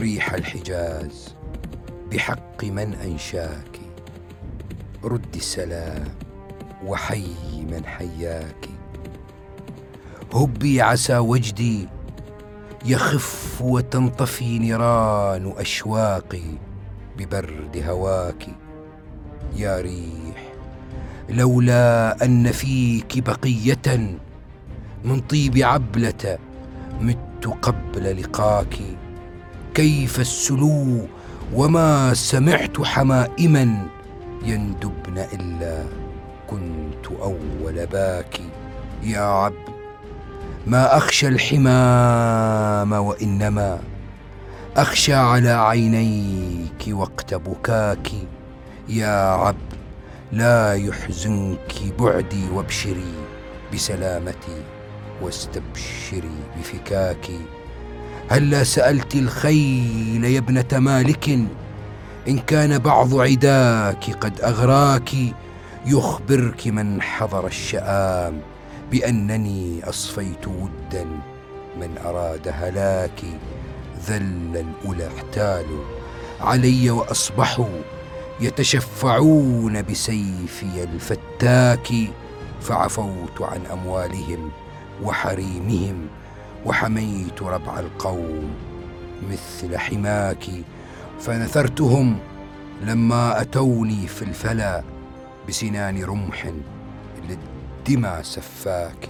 ريح الحجاز بحق من أنشاك. رد السلام وحي من حياك. هبي عسى وجدي يخف وتنطفي نيران أشواقي ببرد هواك. يا ريح لولا أن فيك بقية من طيب عبلة مت قبل لقاك. كيف السلو وما سمعت حمائما يندبن إلا كنت أول باكي يا عبد. ما أخشى الحمام وإنما أخشى على عينيك وقت بكاك يا عبد. لا يحزنك بعدي وابشري بسلامتي واستبشري بفكاك. هلا سألت الخيل يا ابنة مالك إن كان بعض عداك قد أغراك يخبرك من حضر الشآم بأنني أصفيت ودا من أراد هلاكي ذل الأولى احتالوا علي وأصبحوا يتشفعون بسيفي الفتاك فعفوت عن أموالهم وحريمهم وحميت ربع القوم مثل حماك فنثرتهم لما أتوني في الفلا بسنان رمح للدمى سفاك.